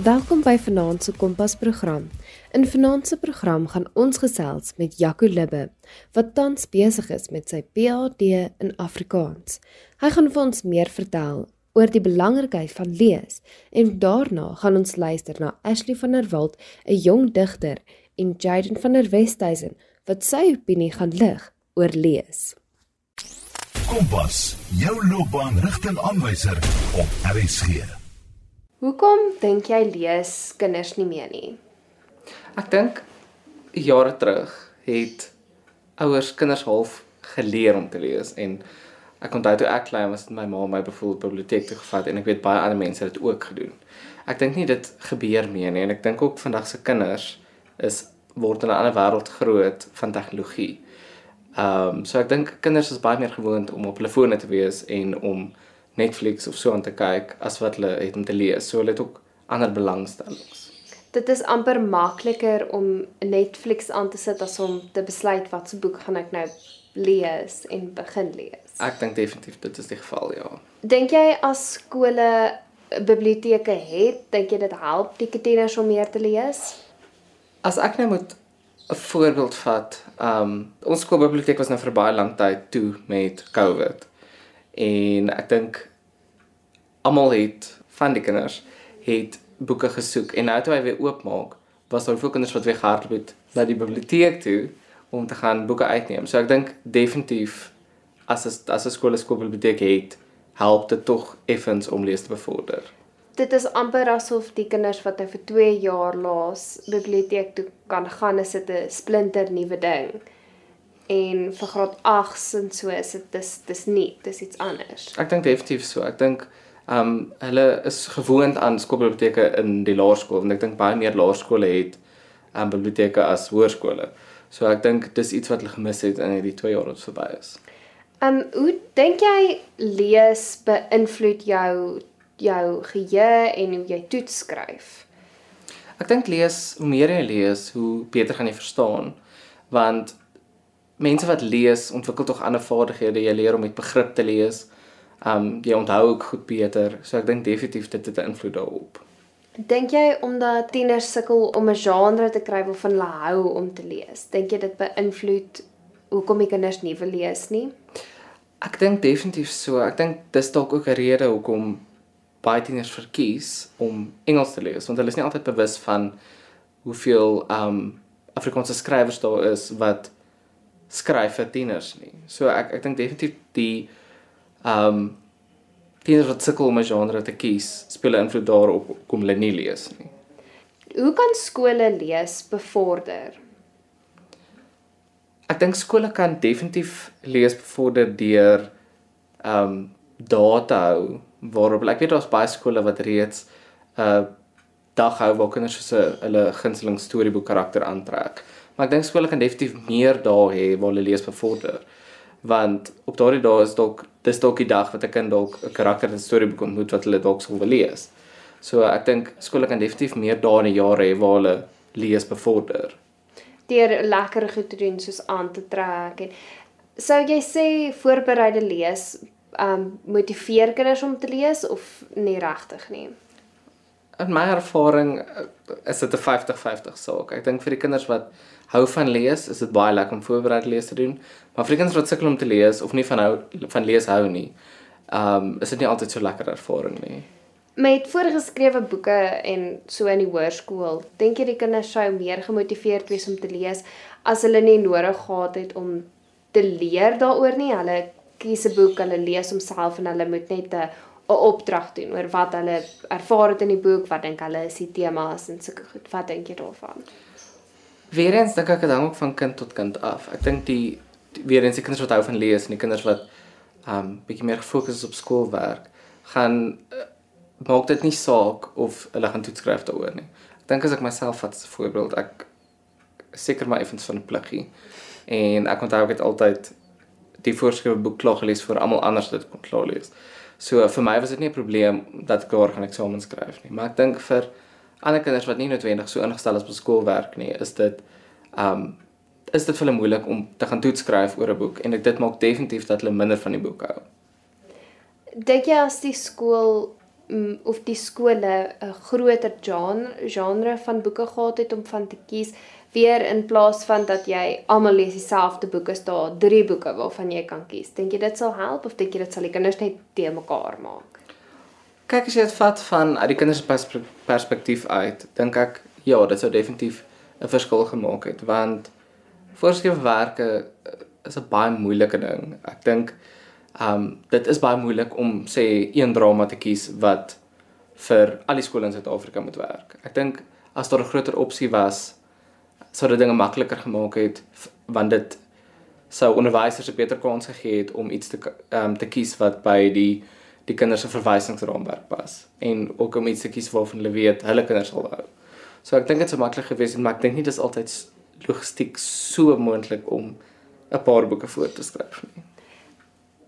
Welkom by Vanaand se Kompas program. In Vanaand se program gaan ons gesels met Jaco Libbe wat tans besig is met sy PhD in Afrikaans. Hy gaan vir ons meer vertel oor die belangrikheid van lees en daarna gaan ons luister na Ashley van der Walt, 'n jong digter, en Jaden van der Westhuizen wat sy opinie gaan lig oor lees. Kompas, jou loopbaanrigtingaanwyser op RSG. Hoekom dink jy lees kinders nie meer nie? Ek dink jare terug het ouers kinders half geleer om te lees en ek onthou toe ek klein was, my ma my byvoorbeeld biblioteek toe gevat en ek weet baie ander mense het dit ook gedoen. Ek dink nie dit gebeur meer nie en ek dink ook vandag se kinders is word in 'n ander wêreld groot van tegnologie. Ehm um, so ek dink kinders is baie meer gewoond om op hulle fone te wees en om Netflix of so aan te kyk as wat hulle het om te lees. So hulle het ook ander belangstellings. Dit is amper makliker om Netflix aan te sit as om te besluit watse boek gaan ek nou lees en begin lees. Ek dink definitief dit is die geval, ja. Dink jy as skole biblioteke het, dink jy dit help die kinders om meer te lees? As ek nou moet 'n voorbeeld vat, um, ons skoolbiblioteek was nou vir baie lank tyd toe met COVID en ek dink almal het van die kinders het boeke gesoek en nou toe hy weer oopmaak was daar veel kinders wat weer gehardloop het na die biblioteek toe om te gaan boeke uitneem. So ek dink definitief as as as 'n skool 'n skoolbiblioteek het, help dit tog effens om lees te bevorder. Dit is amper asof die kinders wat nou vir 2 jaar laas biblioteek toe kan gaan, is dit 'n splinter nuwe ding en vir graad 8s en so is dit dis dis nie dis iets anders. Ek dink definitief so. Ek dink um, hulle is gewoond aan skoolbiblioteke in die laerskool want ek dink baie meer laerskole het um, biblioteke as hoërskole. So ek dink dis iets wat hulle gemis het in hierdie 2 jaar wat verby is. Um, hoe dink jy lees beïnvloed jou jou geheue en hoe jy toets skryf? Ek dink lees, hoe meer jy lees, hoe beter gaan jy verstaan want mense wat lees ontwikkel tog ander vaardighede. Jy leer om met begrip te lees. Um jy onthou ook goed beter. So ek dink definitief dit het 'n invloed daarop. Dink jy omdat tieners sukkel om 'n genre te kry waarvan hulle hou om te lees? Dink jy dit beïnvloed hoekom die kinders nie wil lees nie? Ek dink definitief so. Ek dink dis dalk ook 'n rede hoekom baie tieners verkies om Engels te lees want hulle is nie altyd bewus van hoeveel um Afrikaanse skrywers daar is wat skryf vir tieners nie. So ek ek dink definitief die ehm um, tieners wat sukkel om 'n genre te kies, speel 'n invloed daarop kom hulle nie lees nie. Hoe kan skole lees bevorder? Ek dink skole kan definitief lees bevorder deur um, data hou waarop ek weet daar's baie skole wat reeds 'n uh, dag hou waar kinders so 'n hulle gunsteling storieboek karakter aantrek. Maar ek dink skole kan definitief meer dae hê waar hulle lees bevorder. Want op daardie dae is dalk dis dalk die dag wat 'n kind dalk 'n karakter in 'n storieboek ontmoet wat hulle dalk sou wil lees. So ek dink skole kan definitief meer dae in 'n jaar hê waar hulle lees bevorder. Deur lekker goed te doen soos aan te trek en sou jy sê voorbereide lees um motiveer kinders om te lees of nie regtig nie? In my ervaring eh, is dit 'n 50-50 saak. Ek dink vir die kinders wat hou van lees, is dit baie lekker om voorbereide lees te doen. Maar vir kinders wat sukkel om te lees of nie van hou van lees hou nie, ehm um, is dit nie altyd so lekker ervaring nie. Met voorgeskrewe boeke en so in die hoërskool, dink jy die kinders sou meer gemotiveerd wees om te lees as hulle nie nodig gehad het om te leer daaroor nie. Hulle kies 'n boek, hulle lees homself en hulle moet net 'n 'n opdrag doen oor wat hulle ervaar het in die boek, wat dink hulle is die temas en sulke goed. Wat dink jy daarvan? Weer eens dink ek dit hang ook van kind tot kind af. Ek dink die, die weer eens die kinders wat hou van lees en die kinders wat um bietjie meer gefokus is op skoolwerk, gaan uh, maak dit nie saak of hulle gaan toets skryf daaroor nie. Ek dink as ek myself vat as 'n voorbeeld, ek seker maar effens van 'n pluggie. En ek onthou ek het altyd die voorskrewe boek klaar gelees vir almal anders dit kon klaar lees. So vir my was dit nie 'n probleem dat ek daar gaan eksamen skryf nie, maar ek dink vir ander kinders wat nie noodwendig so ingestel is op skoolwerk nie, is dit um is dit vir hulle moeilik om te gaan toets skryf oor 'n boek en dit maak definitief dat hulle minder van die boek hou. Dink jy as die skool mm, of die skole 'n groter genre genre van boeke gehad het om van te kies weer in plaas van dat jy almal lees dieselfde boeke, is daar drie boeke waarvan jy kan kies. Dink jy dit sal help of dink jy dit sal die kinders net te mekaar maak? Kyk as jy dit vat van uit die kinders pers- perspektief uit, dink ek ja, dit sou definitief 'n verskil gemaak het want voorskrywe werke eh, is 'n baie moeilike ding. Ek dink um dit is baie moeilik om sê een drama te kies wat vir al die skole in Suid-Afrika moet werk. Ek dink as daar 'n groter opsie was, sou dit dinge makliker gemaak het want dit sou onderwysers 'n beter kans gegee het om iets te ehm um, te kies wat by die die kinders se verwysingsraamwerk pas en ook om iets te kies waarvan hulle weet hulle kinders sal hou. So ek dink dit sou maklik gewees het, maar ek dink nie dis altyd logistiek so moontlik om 'n paar boeke voor te skryf nie.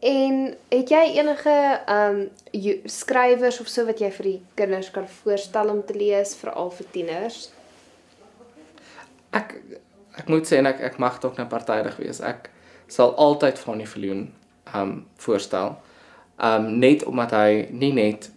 En het jy enige ehm um, skrywers of so wat jy vir die kinders kan voorstel om te lees veral vir tieners? Ek ek moet sê en ek ek mag dalk nou partydig wees. Ek sal altyd Fanny Viljoen um voorstel. Um net omdat hy nie net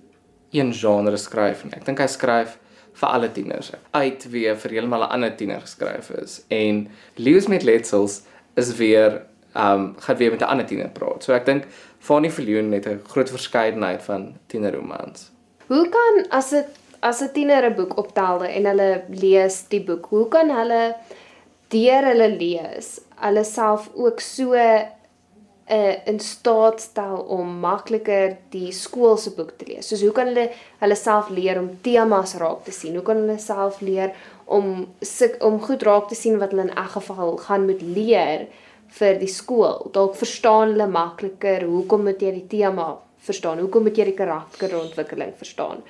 een genre skryf nie. Ek dink hy skryf vir alle tieners uit wie vir heeltemal 'n ander tiener geskryf is. En Leeu's met letsels is weer um gaan weer met 'n ander tiener praat. So ek dink Fanny Viljoen het 'n groot verskeidenheid van tienerromans. Hoe kan as dit as 'n tiener 'n boek optelde en hulle lees die boek, hoe kan hulle deur hulle lees hulle self ook so 'n uh, in staat stel om makliker die skool se boek te lees. Soos hoe kan hulle hulle self leer om temas raak te sien? Hoe kan hulle self leer om om goed raak te sien wat hulle in elk geval gaan moet leer vir die skool? Dalk verstaan hulle makliker hoekom moet jy die tema verstaan? Hoekom moet jy die karakterontwikkeling verstaan?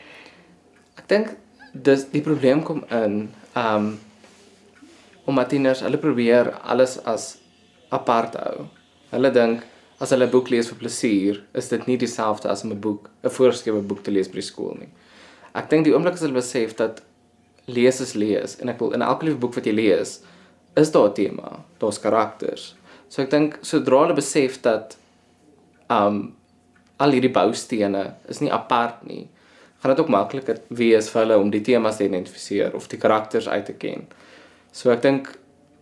Ek dink dis die probleem kom in um omdat tieners hulle probeer alles as apart hou. Hulle dink as hulle 'n boek lees vir plesier, is dit nie dieselfde as om 'n boek, 'n voorgeskrewe boek te lees by die skool nie. Ek dink die oomblik as hulle besef dat lees is lees en ek wil in elke liewe boek wat jy lees, is daar 'n tema, daar's karakters. So ek dink sodra hulle besef dat um al hierdie boustene is nie apart nie, gaan dit ook makliker wees vir hulle om die temas te identifiseer of die karakters uit te ken. So ek dink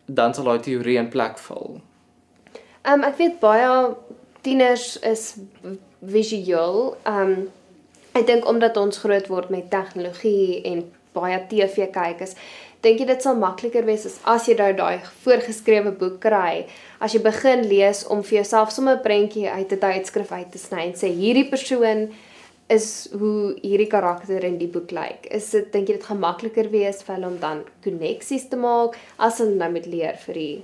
dan sal daai teorie in plek val. Ehm um, ek weet baie tieners is visueel. Ehm um, ek dink omdat ons groot word met tegnologie en baie TV kyk is, dink jy dit sal makliker wees as as jy nou daai voorgeskrewe boek kry, as jy begin lees om vir jouself sommer 'n prentjie uit 'n tydskrif uit te sny en sê hierdie persoon is hoe hierdie karakter in die boek lyk. Is dit dink jy dit gaan makliker wees vir hulle om dan koneksies te maak as hulle nou moet leer vir die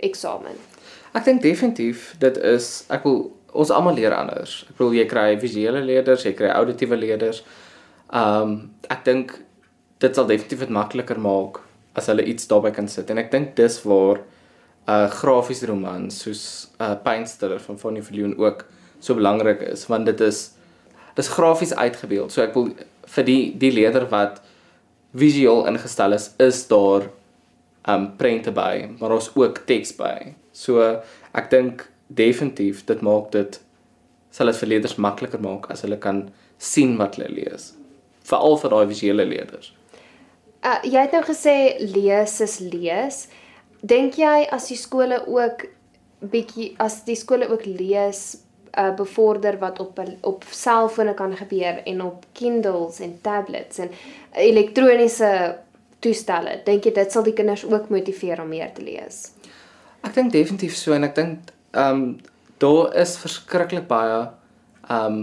eksamen? Ek dink definitief dit is ek wil ons almal leer anders. Ek bedoel jy kry visuele leerders, jy kry auditiewe leerders. Um ek dink dit sal definitief dit makliker maak as hulle iets daarbey kan sit en ek dink dis waar 'n uh, grafiese roman soos 'n uh, Pynstiller van Fanny Viljoen ook so belangrik is want dit is dis grafies uitgebeeld. So ek wil vir die die leerder wat visueel ingestel is, is daar um prente by, maar daar's ook teks by. So ek dink definitief dit maak dit sal dit vir leerders makliker maak as hulle kan sien wat hulle lees. Veral vir daai visuele leerders. Uh, jy het nou gesê lees is lees. Dink jy as die skole ook bietjie as die skole ook lees uh bevorder wat op op selfone kan gebeur en op Kindles en tablets en elektroniese toestelle. Dink jy dit sal die kinders ook motiveer om meer te lees? Ek dink definitief so en ek dink ehm um, daar is verskriklik baie ehm um,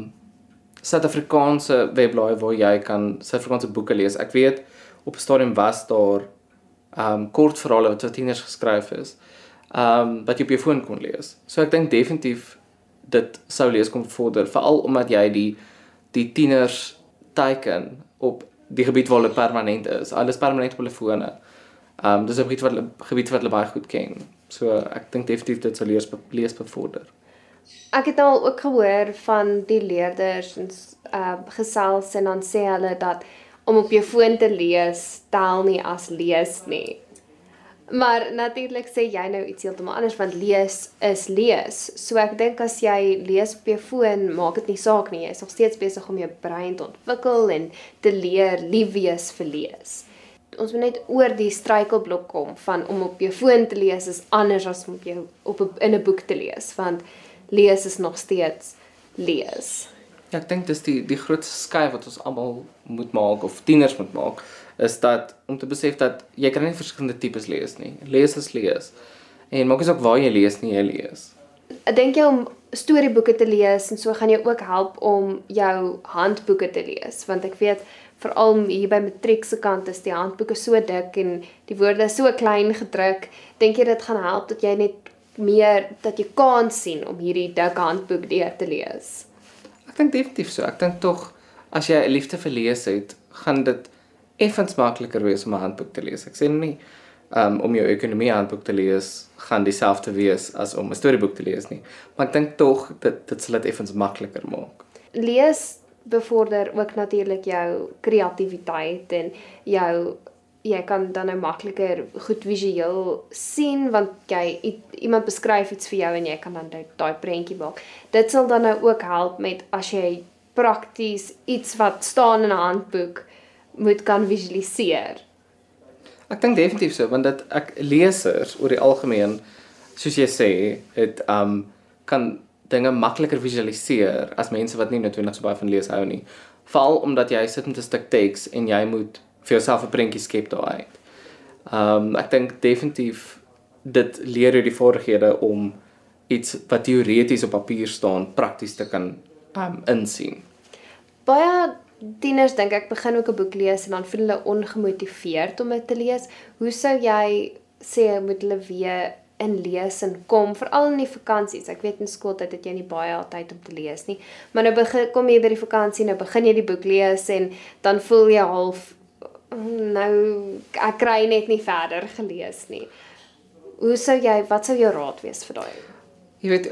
Suid-Afrikaanse webblaaie waar jy kan Suid-Afrikaanse boeke lees. Ek weet op 'n stadium was daar ehm um, kortverhale wat vir tieners geskryf is. Ehm um, wat jy op jou foon kon lees. So ek dink definitief dit sou lees kom vorder veral omdat jy die die tieners teiken op die gebied waar hulle permanent is. Alles permanent op hulle fone. Ehm um, dis 'n gebied wat hulle gebied wat hulle baie goed ken. So ek dink definitief dit sal lees lees bevorder. Ek het al ook gehoor van die leerders en uh gesels en dan sê hulle dat om op jou foon te lees tel nie as lees nie. Maar natuurlik sê jy nou iets heeltemal anders want lees is lees. So ek dink as jy lees op jou foon, maak dit nie saak nie. Jy is nog steeds besig om jou brein te ontwikkel en te leer lief wees vir lees. Ons moet net oor die struikelblok kom van om op jou foon te lees is anders as om op jou op in 'n boek te lees want lees is nog steeds lees. Ja, ek dink dis die die grootste skuif wat ons almal moet maak of tieners moet maak is dat om te besef dat jy kan nie verskillende tipes lees nie. Lees is lees. En maak nie saak waar jy lees nie, jy lees. Ek dink jy om storieboeke te lees en so gaan jou ook help om jou handboeke te lees want ek weet veral hier by matriek se kant is die handboeke so dik en die woorde so klein gedruk. Dink jy dit gaan help dat jy net meer dat jy kan sien om hierdie dik handboek deur te lees? Ek dink definitief so. Ek dink tog as jy 'n liefde vir lees het, gaan dit effens makliker wees om 'n handboek te lees. Ek sê nie um, om jou ekonomie handboek te lees gaan dieselfde wees as om 'n storieboek te lees nie. Maar ek dink tog dit dit sal dit effens makliker maak. Lees bevorder ook natuurlik jou kreatiwiteit en jou jy kan dan nou makliker goed visueel sien want jy iemand beskryf iets vir jou en jy kan dan daai prentjie maak. Dit sal dan nou ook help met as jy prakties iets wat staan in 'n handboek moet kan visualiseer. Ek dink definitief so want dat ek lesers oor die algemeen soos jy sê, het um kan dinge makliker visualiseer as mense wat nie noodwendig so baie van lees hou nie. Veral omdat jy sit met 'n stuk teks en jy moet vir jouself 'n prentjie skep daai. Um ek dink definitief dit leer jou die vaardighede om iets wat teoreties op papier staan prakties te kan um insien. Baie tieners dink ek begin ook 'n boek lees en dan voel hulle ongemotiveerd om dit te lees. Hoe sou jy sê moet hulle weer in lees en kom veral in die vakansies. Ek weet in skooltyd het jy nie baie tyd om te lees nie. Maar nou begin kom jy by die vakansie nou begin jy die boek lees en dan voel jy half nou ek kry net nie verder gelees nie. Hoe sou jy wat sou jou raad wees vir daai? Jy weet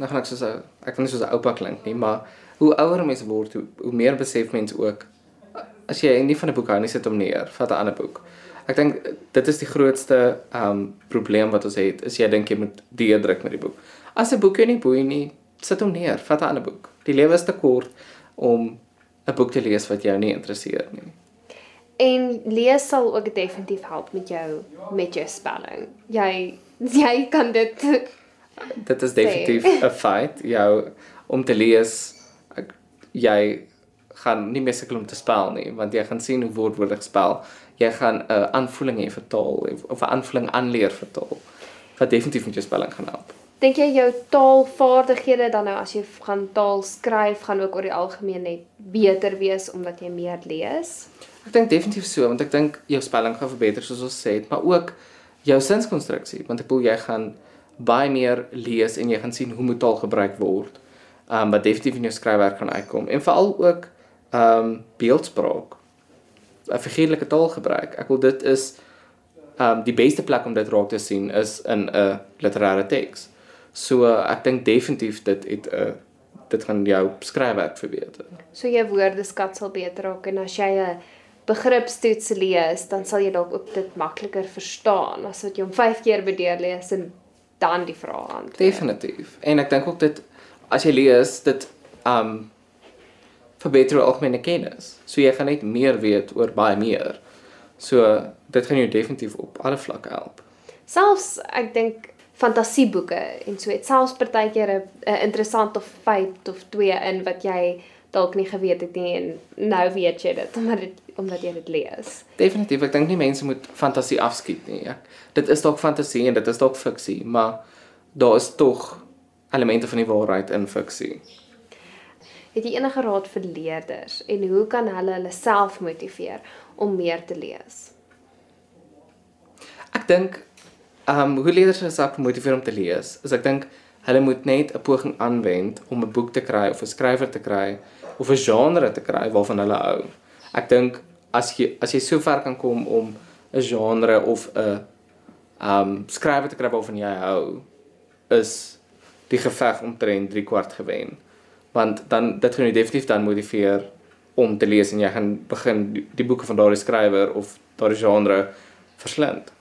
nou gaan ek soos ek vind soos 'n oupa klink nie, maar hoe ouer mense word, hoe, hoe meer besef mense ook as jy nie van 'n boek hou nie, sit hom neer, vat 'n ander boek. Ek dink dit is die grootste um probleem wat ons het, is jy dink jy moet deurdruk met die boek. As 'n boek jou nie boei nie, sit hom neer, vat 'n ander boek. Die lewe is te kort om 'n boek te lees wat jou nie interesseer nie. En lees sal ook definitief help met jou met jou spelling. Jy jy kan dit dit is definitief 'n feit jou om te lees jy gaan nie meer sukkel om te spel nie want jy gaan sien hoe woordwoorde gespel. Jy gaan 'n uh, aanvoeling hê vir taal of 'n aanvoeling aanleer vir taal wat definitief met jou spelling gaan help. Dink jy jou taalvaardighede dan nou as jy gaan taal skryf gaan ook oor die algemeen net beter wees omdat jy meer lees? Ek dink definitief so want ek dink jou spelling gaan verbeter soos ons sê, maar ook jou sinskonstruksie want ek bedoel jy gaan baie meer lees en jy gaan sien hoe moet taal gebruik word um, wat definitief in jou skryfwerk gaan uitkom en veral ook ehm um, beeldspraak. 'n Figuurlike taalgebruik. Ek wil dit is ehm um, die beste plek om dit raak te sien is in 'n literêre teks. So uh, ek dink definitief dit het 'n uh, dit gaan jou skryfwerk verbeter. So jou woordeskat sal beter raak en as jy 'n begripstoets lees, dan sal jy dalk ook dit makliker verstaan as wat jy hom 5 keer bedeer lees en dan die vrae antwoord. Definitief. En ek dink ook dit as jy lees dit um verbeter jou algemene kennis. So jy gaan net meer weet oor baie meer. So dit gaan jou definitief op alle vlakke help. Selfs ek dink fantasieboeke en so het selfs partykeer 'n interessante feit of twee in wat jy dalk nie geweet het nie en nou weet jy dit omdat dit omdat jy dit lees. Definitief, ek dink nie mense moet fantasie afskiet nie. Ek, dit is dalk fantasie en dit is dalk fiksie, maar daar is tog elemente van die waarheid in fiksie. Het jy enige raad vir leerders en hoe kan hulle hulle self motiveer om meer te lees? Ek dink ehm um, hoe leerders hulle self motiveer om te lees, is ek dink hulle moet net 'n poging aanwend om 'n boek te kry of 'n skrywer te kry of 'n genre te kry waarvan hulle hou. Ek dink as jy as jy so ver kan kom om 'n genre of 'n ehm um, skrywer te kry waarvan jy hou, is die geveg omtrent 3 kwart gewen. Want dan dit gaan jou definitief dan motiveer om te lees en jy gaan begin die, die boeke van daardie skrywer of daardie genre verslind.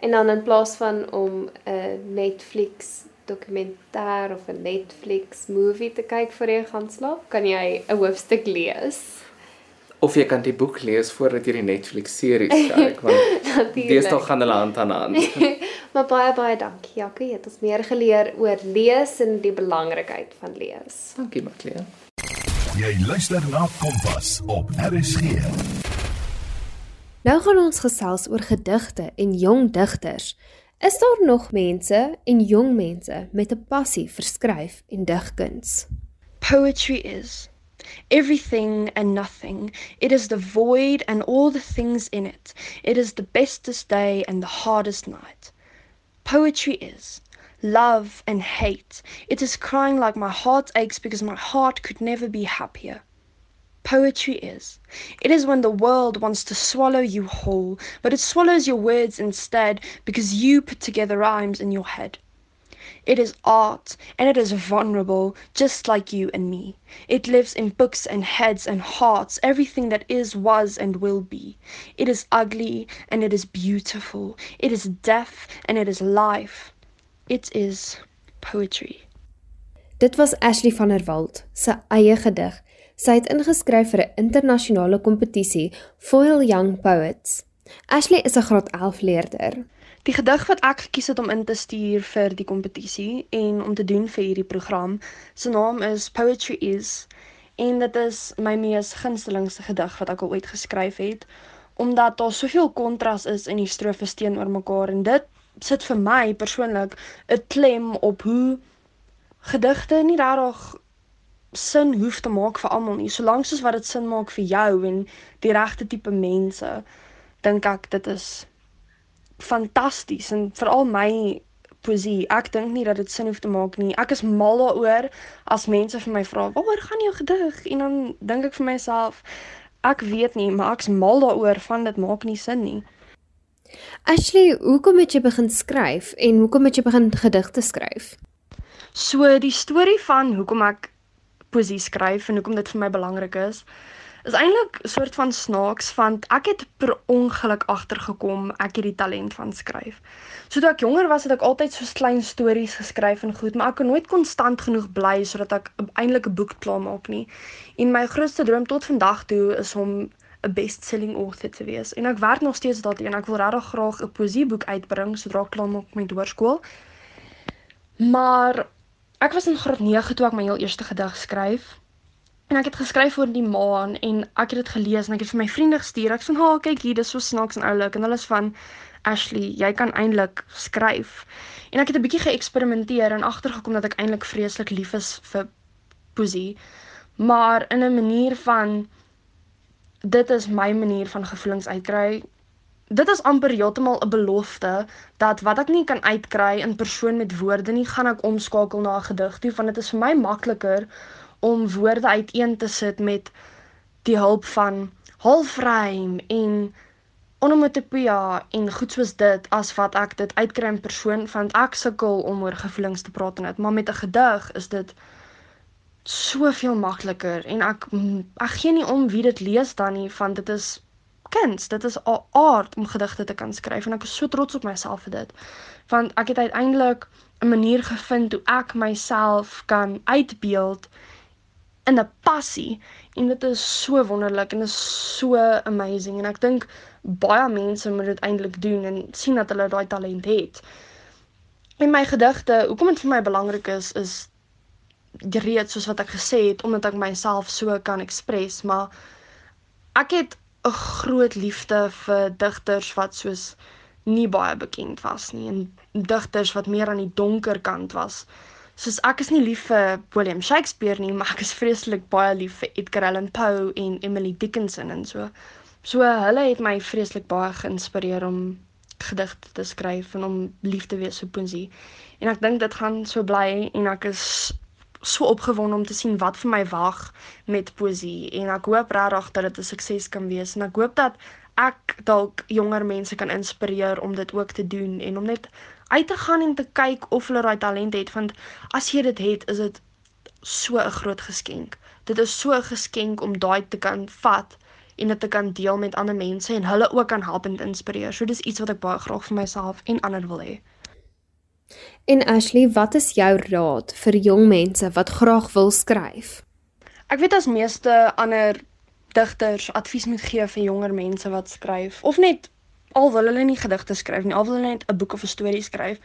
En dan in plaas van om 'n Netflix dokumentêr of 'n Netflix movie te kyk voor jy gaan slaap, kan jy 'n hoofstuk lees. Of jy kan die boek lees voordat jy die Netflix series kyk want Natuurlik. deesdae gaan hulle hand aan hand. Maar baie baie dankie. Jakie, jy het ons meer geleer oor lees en die belangrikheid van lees. Dankie Makleen. Jy luister na Kompas op RSG. Nou gaan ons gesels oor gedigte en jong digters. Is daar nog mense en jong mense met 'n passie vir skryf en digkuns? Poetry is everything and nothing. It is the void and all the things in it. It is the bestest day and the hardest night. Poetry is love and hate. It is crying like my heart aches because my heart could never be happier. Poetry is. It is when the world wants to swallow you whole, but it swallows your words instead because you put together rhymes in your head. It is art, and it is vulnerable, just like you and me. It lives in books and heads and hearts, everything that is, was, and will be. It is ugly, and it is beautiful. It is death, and it is life. It is poetry. Dit was Ashley van der Walt se eie gedig. Sy het ingeskryf vir 'n internasionale kompetisie, Foil Young Poets. Ashley is 'n graad 11 leerder. Die gedig wat ek gekies het om in te stuur vir die kompetisie en om te doen vir hierdie program, se naam is Poetry Is en dit is my mees gunstelingste gedig wat ek al ooit geskryf het omdat daar soveel kontras is in die strofes teenoor mekaar en dit sit vir my persoonlik 'n klem op hoe gedigte nie regtig sin hoef te maak vir almal nie, solank soos wat dit sin maak vir jou en die regte tipe mense, dink ek dit is fantasties en veral my poesie. Ek dink nie dat dit sin hoef te maak nie. Ek is mal daaroor as mense vir my vra, "Waaroor gaan jou gedig?" En dan dink ek vir myself, ek weet nie, maar ek's mal daaroor van dit maak nie sin nie. Ashley, hoekom het jy begin skryf en hoekom het jy begin gedigte skryf? So die storie van hoekom ek poesie skryf en hoekom dit vir my belangrik is, is eintlik 'n soort van snaaks want ek het per ongeluk agtergekom ek het die talent van skryf. So toe ek jonger was het ek altyd so klein stories geskryf en goed, maar ek kon nooit konstant genoeg bly sodat ek eintlik 'n boek klaar maak nie. En my grootste droom tot vandag toe is om 'n best-selling author te wees. En ek werk nog steeds daarteen. Ek wil regtig graag 'n poesieboek uitbring sodra ek klaar maak met hoërskool. Maar ek was in graad 9 toe ek my heel eerste gedig skryf. En ek het geskryf oor die maan en ek het dit gelees en ek het vir my vriende gestuur. Ek sê, "Ha, kyk hier, dis so snaaks en oulik." En hulle is van Ashley, jy kan eintlik skryf. En ek het 'n bietjie geëksperimenteer en agtergekom dat ek eintlik vreeslik lief is vir poesie, maar in 'n manier van dit is my manier van gevoelens uitkry. Dit is amper heeltemal 'n belofte dat wat ek nie kan uitkry in persoon met woorde nie, gaan ek omskakel na 'n gedig toe, want dit is vir my makliker om woorde uiteen te sit met die hulp van halfrym en onomatopoeia en goed soos dit as wat ek dit uitkry in persoon want ek sukkel om oor gevoelens te praat en dit maar met 'n gedig is dit soveel makliker en ek ek gee nie om wie dit lees dan nie want dit is kuns dit is 'n aard om gedigte te kan skryf en ek is so trots op myself vir dit want ek het uiteindelik 'n manier gevind hoe ek myself kan uitbeeld in 'n passie. En dit is so wonderlik en is so amazing. En ek dink baie mense moet dit eintlik doen en sien dat hulle daai talent het. En my gedigte, hoekom dit vir my belangrik is is reeds soos wat ek gesê het omdat ek myself so kan ekspres, maar ek het 'n groot liefde vir digters wat soos nie baie bekend was nie en digters wat meer aan die donker kant was soos ek is nie lief vir William Shakespeare nie, maar ek is vreeslik baie lief vir Edgar Allan Poe en Emily Dickinson en so. So hulle het my vreeslik baie geïnspireer om gedigte te skryf en om lief te wees vir poesie. En ek dink dit gaan so bly en ek is so opgewonde om te sien wat vir my wag met poesie en ek hoop regtig dat dit 'n sukses kan wees en ek hoop dat ek dalk jonger mense kan inspireer om dit ook te doen en om net uit te gaan en te kyk of hulle daai talent het want as jy dit het is dit so 'n groot geskenk. Dit is so 'n geskenk om daai te kan vat en dit te kan deel met ander mense en hulle ook kan help en inspireer. So dis iets wat ek baie graag vir myself en ander wil hê. En Ashley, wat is jou raad vir jong mense wat graag wil skryf? Ek weet as meeste ander digters advies moet gee vir jonger mense wat skryf of net al wil hulle nie gedigte skryf nie, al wil hulle net 'n boek of 'n storie skryf.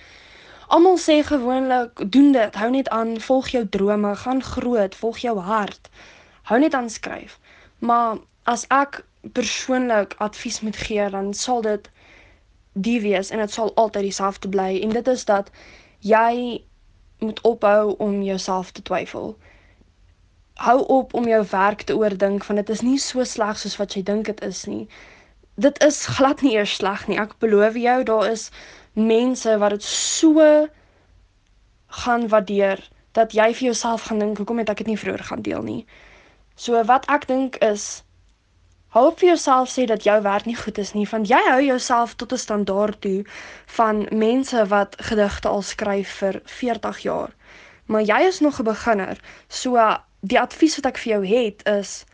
Almal sê gewoonlik, doen dit, hou net aan, volg jou drome, gaan groot, volg jou hart. Hou net aan skryf. Maar as ek persoonlik advies moet gee, dan sal dit die wees en dit sal altyd dieselfde bly en dit is dat jy moet ophou om jouself te twyfel. Hou op om jou werk te oordink van dit is nie so sleg soos wat jy dink dit is nie. Dit is glad nie eers sleg nie. Ek beloof jou daar is mense wat dit so gaan waardeer dat jy vir jouself gaan dink hoekom het ek dit nie vroeër gaan deel nie. So wat ek dink is hou vir jouself sê dat jou werk nie goed is nie want jy hou jouself tot 'n standaard toe van mense wat gedigte al skryf vir 40 jaar. Maar jy is nog 'n beginner. So die advies wat ek vir jou het is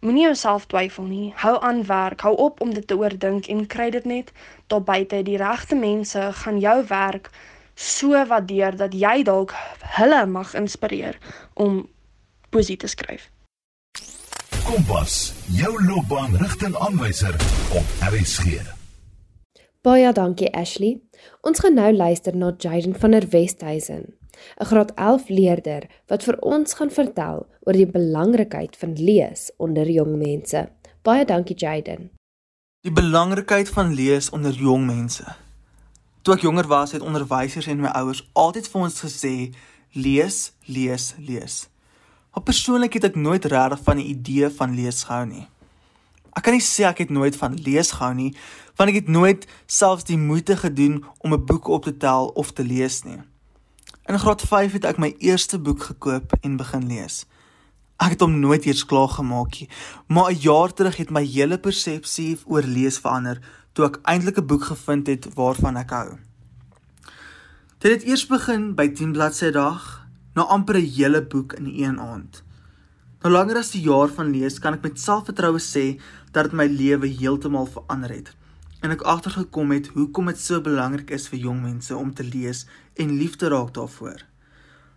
moenie jouself twyfel nie. Hou aan werk. Hou op om dit te oordink en kry dit net daar buite. Die regte mense gaan jou werk so waardeer dat jy dalk hulle mag inspireer om poesie te skryf. Kompas, jou loopbaanrigtingaanwyser op RSG. Baie dankie Ashley. Ons gaan nou luister na Jaden van der Westhuizen, 'n graad 11 leerder wat vir ons gaan vertel oor die belangrikheid van lees onder jong mense. Baie dankie Jaden. Die belangrikheid van lees onder jong mense. Toe ek jonger was, het onderwysers en my ouers altyd vir ons gesê lees, lees, lees. Maar persoonlik het ek nooit regtig van die idee van lees gehou nie. Ek kan nie sê ek het nooit van lees gehou nie, want ek het nooit selfs die moeite gedoen om 'n boek op te tel of te lees nie. In graad 5 het ek my eerste boek gekoop en begin lees. Ek het hom nooit eers klaar gemaak nie, maar 'n jaar terug het my hele persepsie oor lees verander toe ek eintlik 'n boek gevind het waarvan ek hou. Dit het eers begin by 10 bladsye dag na amper 'n hele boek in een aand. Nou langer as die jaar van lees kan ek met selfvertroue sê dat dit my lewe heeltemal verander het en ek agtergekom het hoekom dit so belangrik is vir jong mense om te lees en lief te raak daarvoor.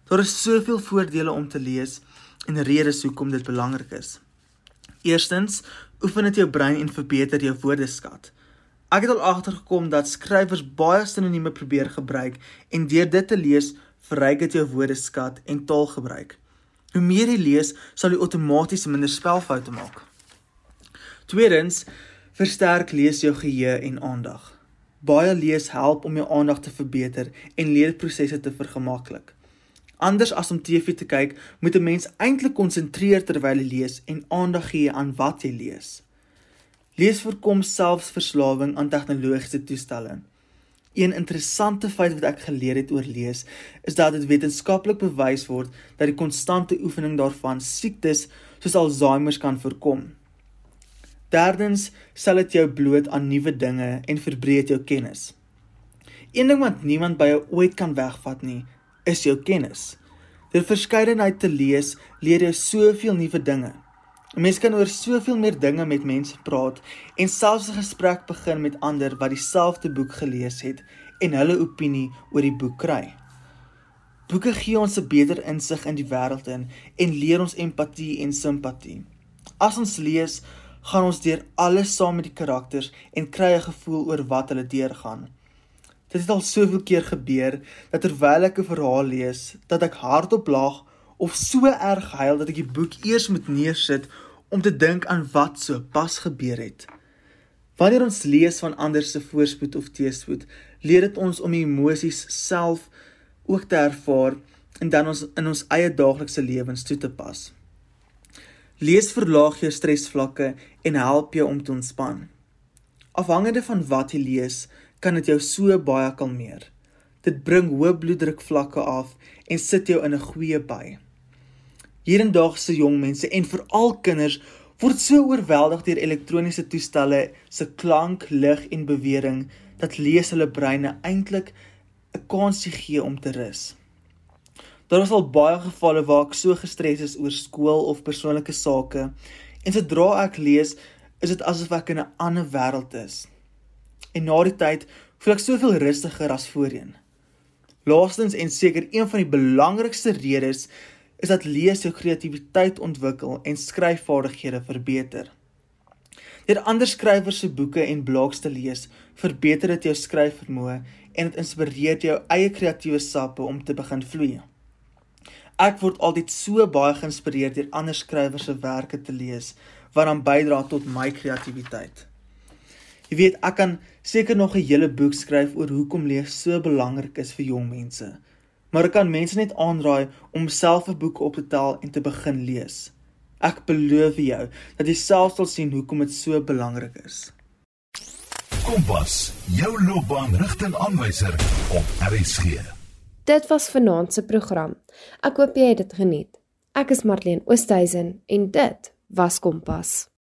Daar is soveel voordele om te lees en redes hoekom dit belangrik is. Eerstens, oefen dit jou brein en verbeter jou woordeskat. Ek het al agtergekom dat skrywers baie sinonieme probeer gebruik en deur dit te lees verryk dit jou woordeskat en taalgebruik. Hoe meer jy lees, sal jy outomaties minder spelfoute maak. Tweedens, versterk lees jou geheue en aandag. Baie lees help om jou aandag te verbeter en leerprosesse te vergemaklik. Anders as om TV te kyk, moet 'n mens eintlik konsentreer terwyl jy lees en aandag gee aan wat jy lees. Lees voorkom selfs verslawing aan tegnologiese toestelle. Een interessante feit wat ek geleer het oor lees, is dat dit wetenskaplik bewys word dat die konstante oefening daarvan siektes soos Alzheimer kan voorkom. Derdens, sal dit jou bloot aan nuwe dinge en verbreed jou kennis. Een ding wat niemand by jou ooit kan wegvat nie, is jou kennis. Deur verskeidenheid te lees, leer jy soveel nuwe dinge. 'n Mens kan oor soveel meer dinge met mense praat en selfs 'n gesprek begin met ander wat dieselfde boek gelees het en hulle opinie oor die boek kry. Boeke gee ons 'n beter insig in die wêreld in en leer ons empatie en simpatie. As ons lees, gaan ons deur alles saam met die karakters en kry 'n gevoel oor wat hulle deurgaan. Dit het al soveel keer gebeur dat terwyl ek 'n verhaal lees, dat ek hardop lag of so erg huil dat ek die boek eers moet neersit om te dink aan wat so pas gebeur het. Wanneer ons lees van ander se voorspoed of teëspoed, leer dit ons om emosies self ook te ervaar en dan ons in ons eie daaglikse lewens toe te pas. Lees verlaag jou stresvlakke en help jou om te ontspan. Afhangende van wat jy lees, kan dit jou so baie kalmeer. Dit bring hoë bloeddrukvlakke af en sit jou in 'n goeie by. Hierendaagse jong mense en veral kinders word so oorweldig deur elektroniese toestelle se klank, lig en bewering dat lees hulle breine eintlik 'n kansie gee om te rus. Daar was al baie gevalle waar ek so gestres is oor skool of persoonlike sake En sodra ek lees, is dit asof ek in 'n ander wêreld is. En na die tyd voel ek soveel rustiger as voorheen. Laastens en seker een van die belangrikste redes is dat lees jou kreatiwiteit ontwikkel en skryfvaardighede verbeter. Deur ander skrywers se boeke en blogs te lees, verbeter dit jou skryfvermoë en dit inspireer jou eie kreatiewe sappe om te begin vloei. Ek word altyd so baie geïnspireer deur ander skrywers se werke te lees wat dan bydra tot my kreatiwiteit. Jy weet, ek kan seker nog 'n hele boek skryf oor hoekom lees so belangrik is vir jong mense. Maar ek kan mense net aanraai om self 'n boek op te tel en te begin lees. Ek beloof jou dat jy self sal sien hoekom dit so belangrik is. Kompas, jou loopbaanrigtingaanwyser op RSG. Dit was vanaand se program. Ek hoop jy het dit geniet. Ek is Marlene Oosthuizen en dit was Kompas.